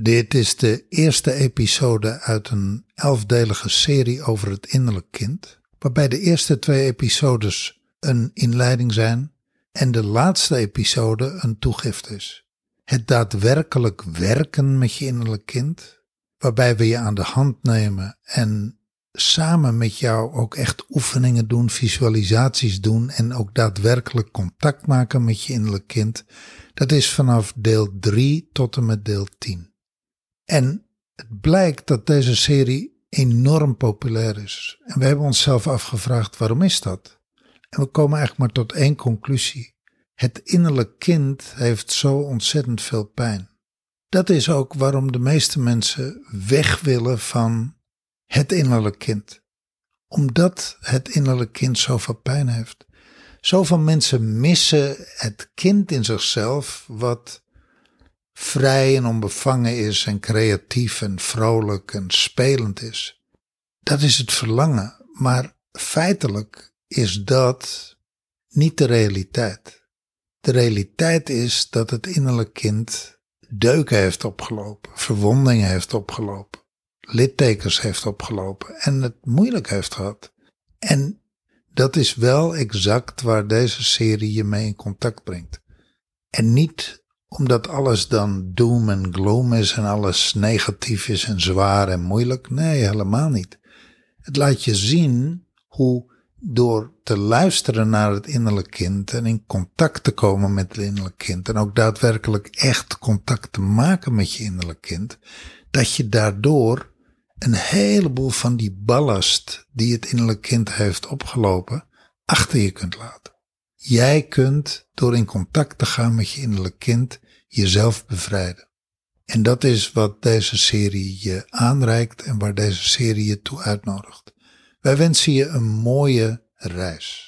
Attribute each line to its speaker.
Speaker 1: Dit is de eerste episode uit een elfdelige serie over het innerlijk kind, waarbij de eerste twee episodes een inleiding zijn en de laatste episode een toegift is. Het daadwerkelijk werken met je innerlijk kind, waarbij we je aan de hand nemen en samen met jou ook echt oefeningen doen, visualisaties doen en ook daadwerkelijk contact maken met je innerlijk kind, dat is vanaf deel 3 tot en met deel 10. En het blijkt dat deze serie enorm populair is. En we hebben onszelf afgevraagd waarom is dat? En we komen eigenlijk maar tot één conclusie. Het innerlijk kind heeft zo ontzettend veel pijn. Dat is ook waarom de meeste mensen weg willen van het innerlijk kind. Omdat het innerlijk kind zoveel pijn heeft. Zoveel mensen missen het kind in zichzelf, wat vrij en onbevangen is en creatief en vrolijk en spelend is. Dat is het verlangen, maar feitelijk is dat niet de realiteit. De realiteit is dat het innerlijk kind deuken heeft opgelopen, verwondingen heeft opgelopen, littekens heeft opgelopen en het moeilijk heeft gehad. En dat is wel exact waar deze serie je mee in contact brengt. En niet omdat alles dan doom en gloom is en alles negatief is en zwaar en moeilijk. Nee, helemaal niet. Het laat je zien hoe door te luisteren naar het innerlijk kind en in contact te komen met het innerlijk kind en ook daadwerkelijk echt contact te maken met je innerlijk kind, dat je daardoor een heleboel van die ballast die het innerlijk kind heeft opgelopen achter je kunt laten. Jij kunt door in contact te gaan met je innerlijk kind jezelf bevrijden. En dat is wat deze serie je aanreikt en waar deze serie je toe uitnodigt. Wij wensen je een mooie reis.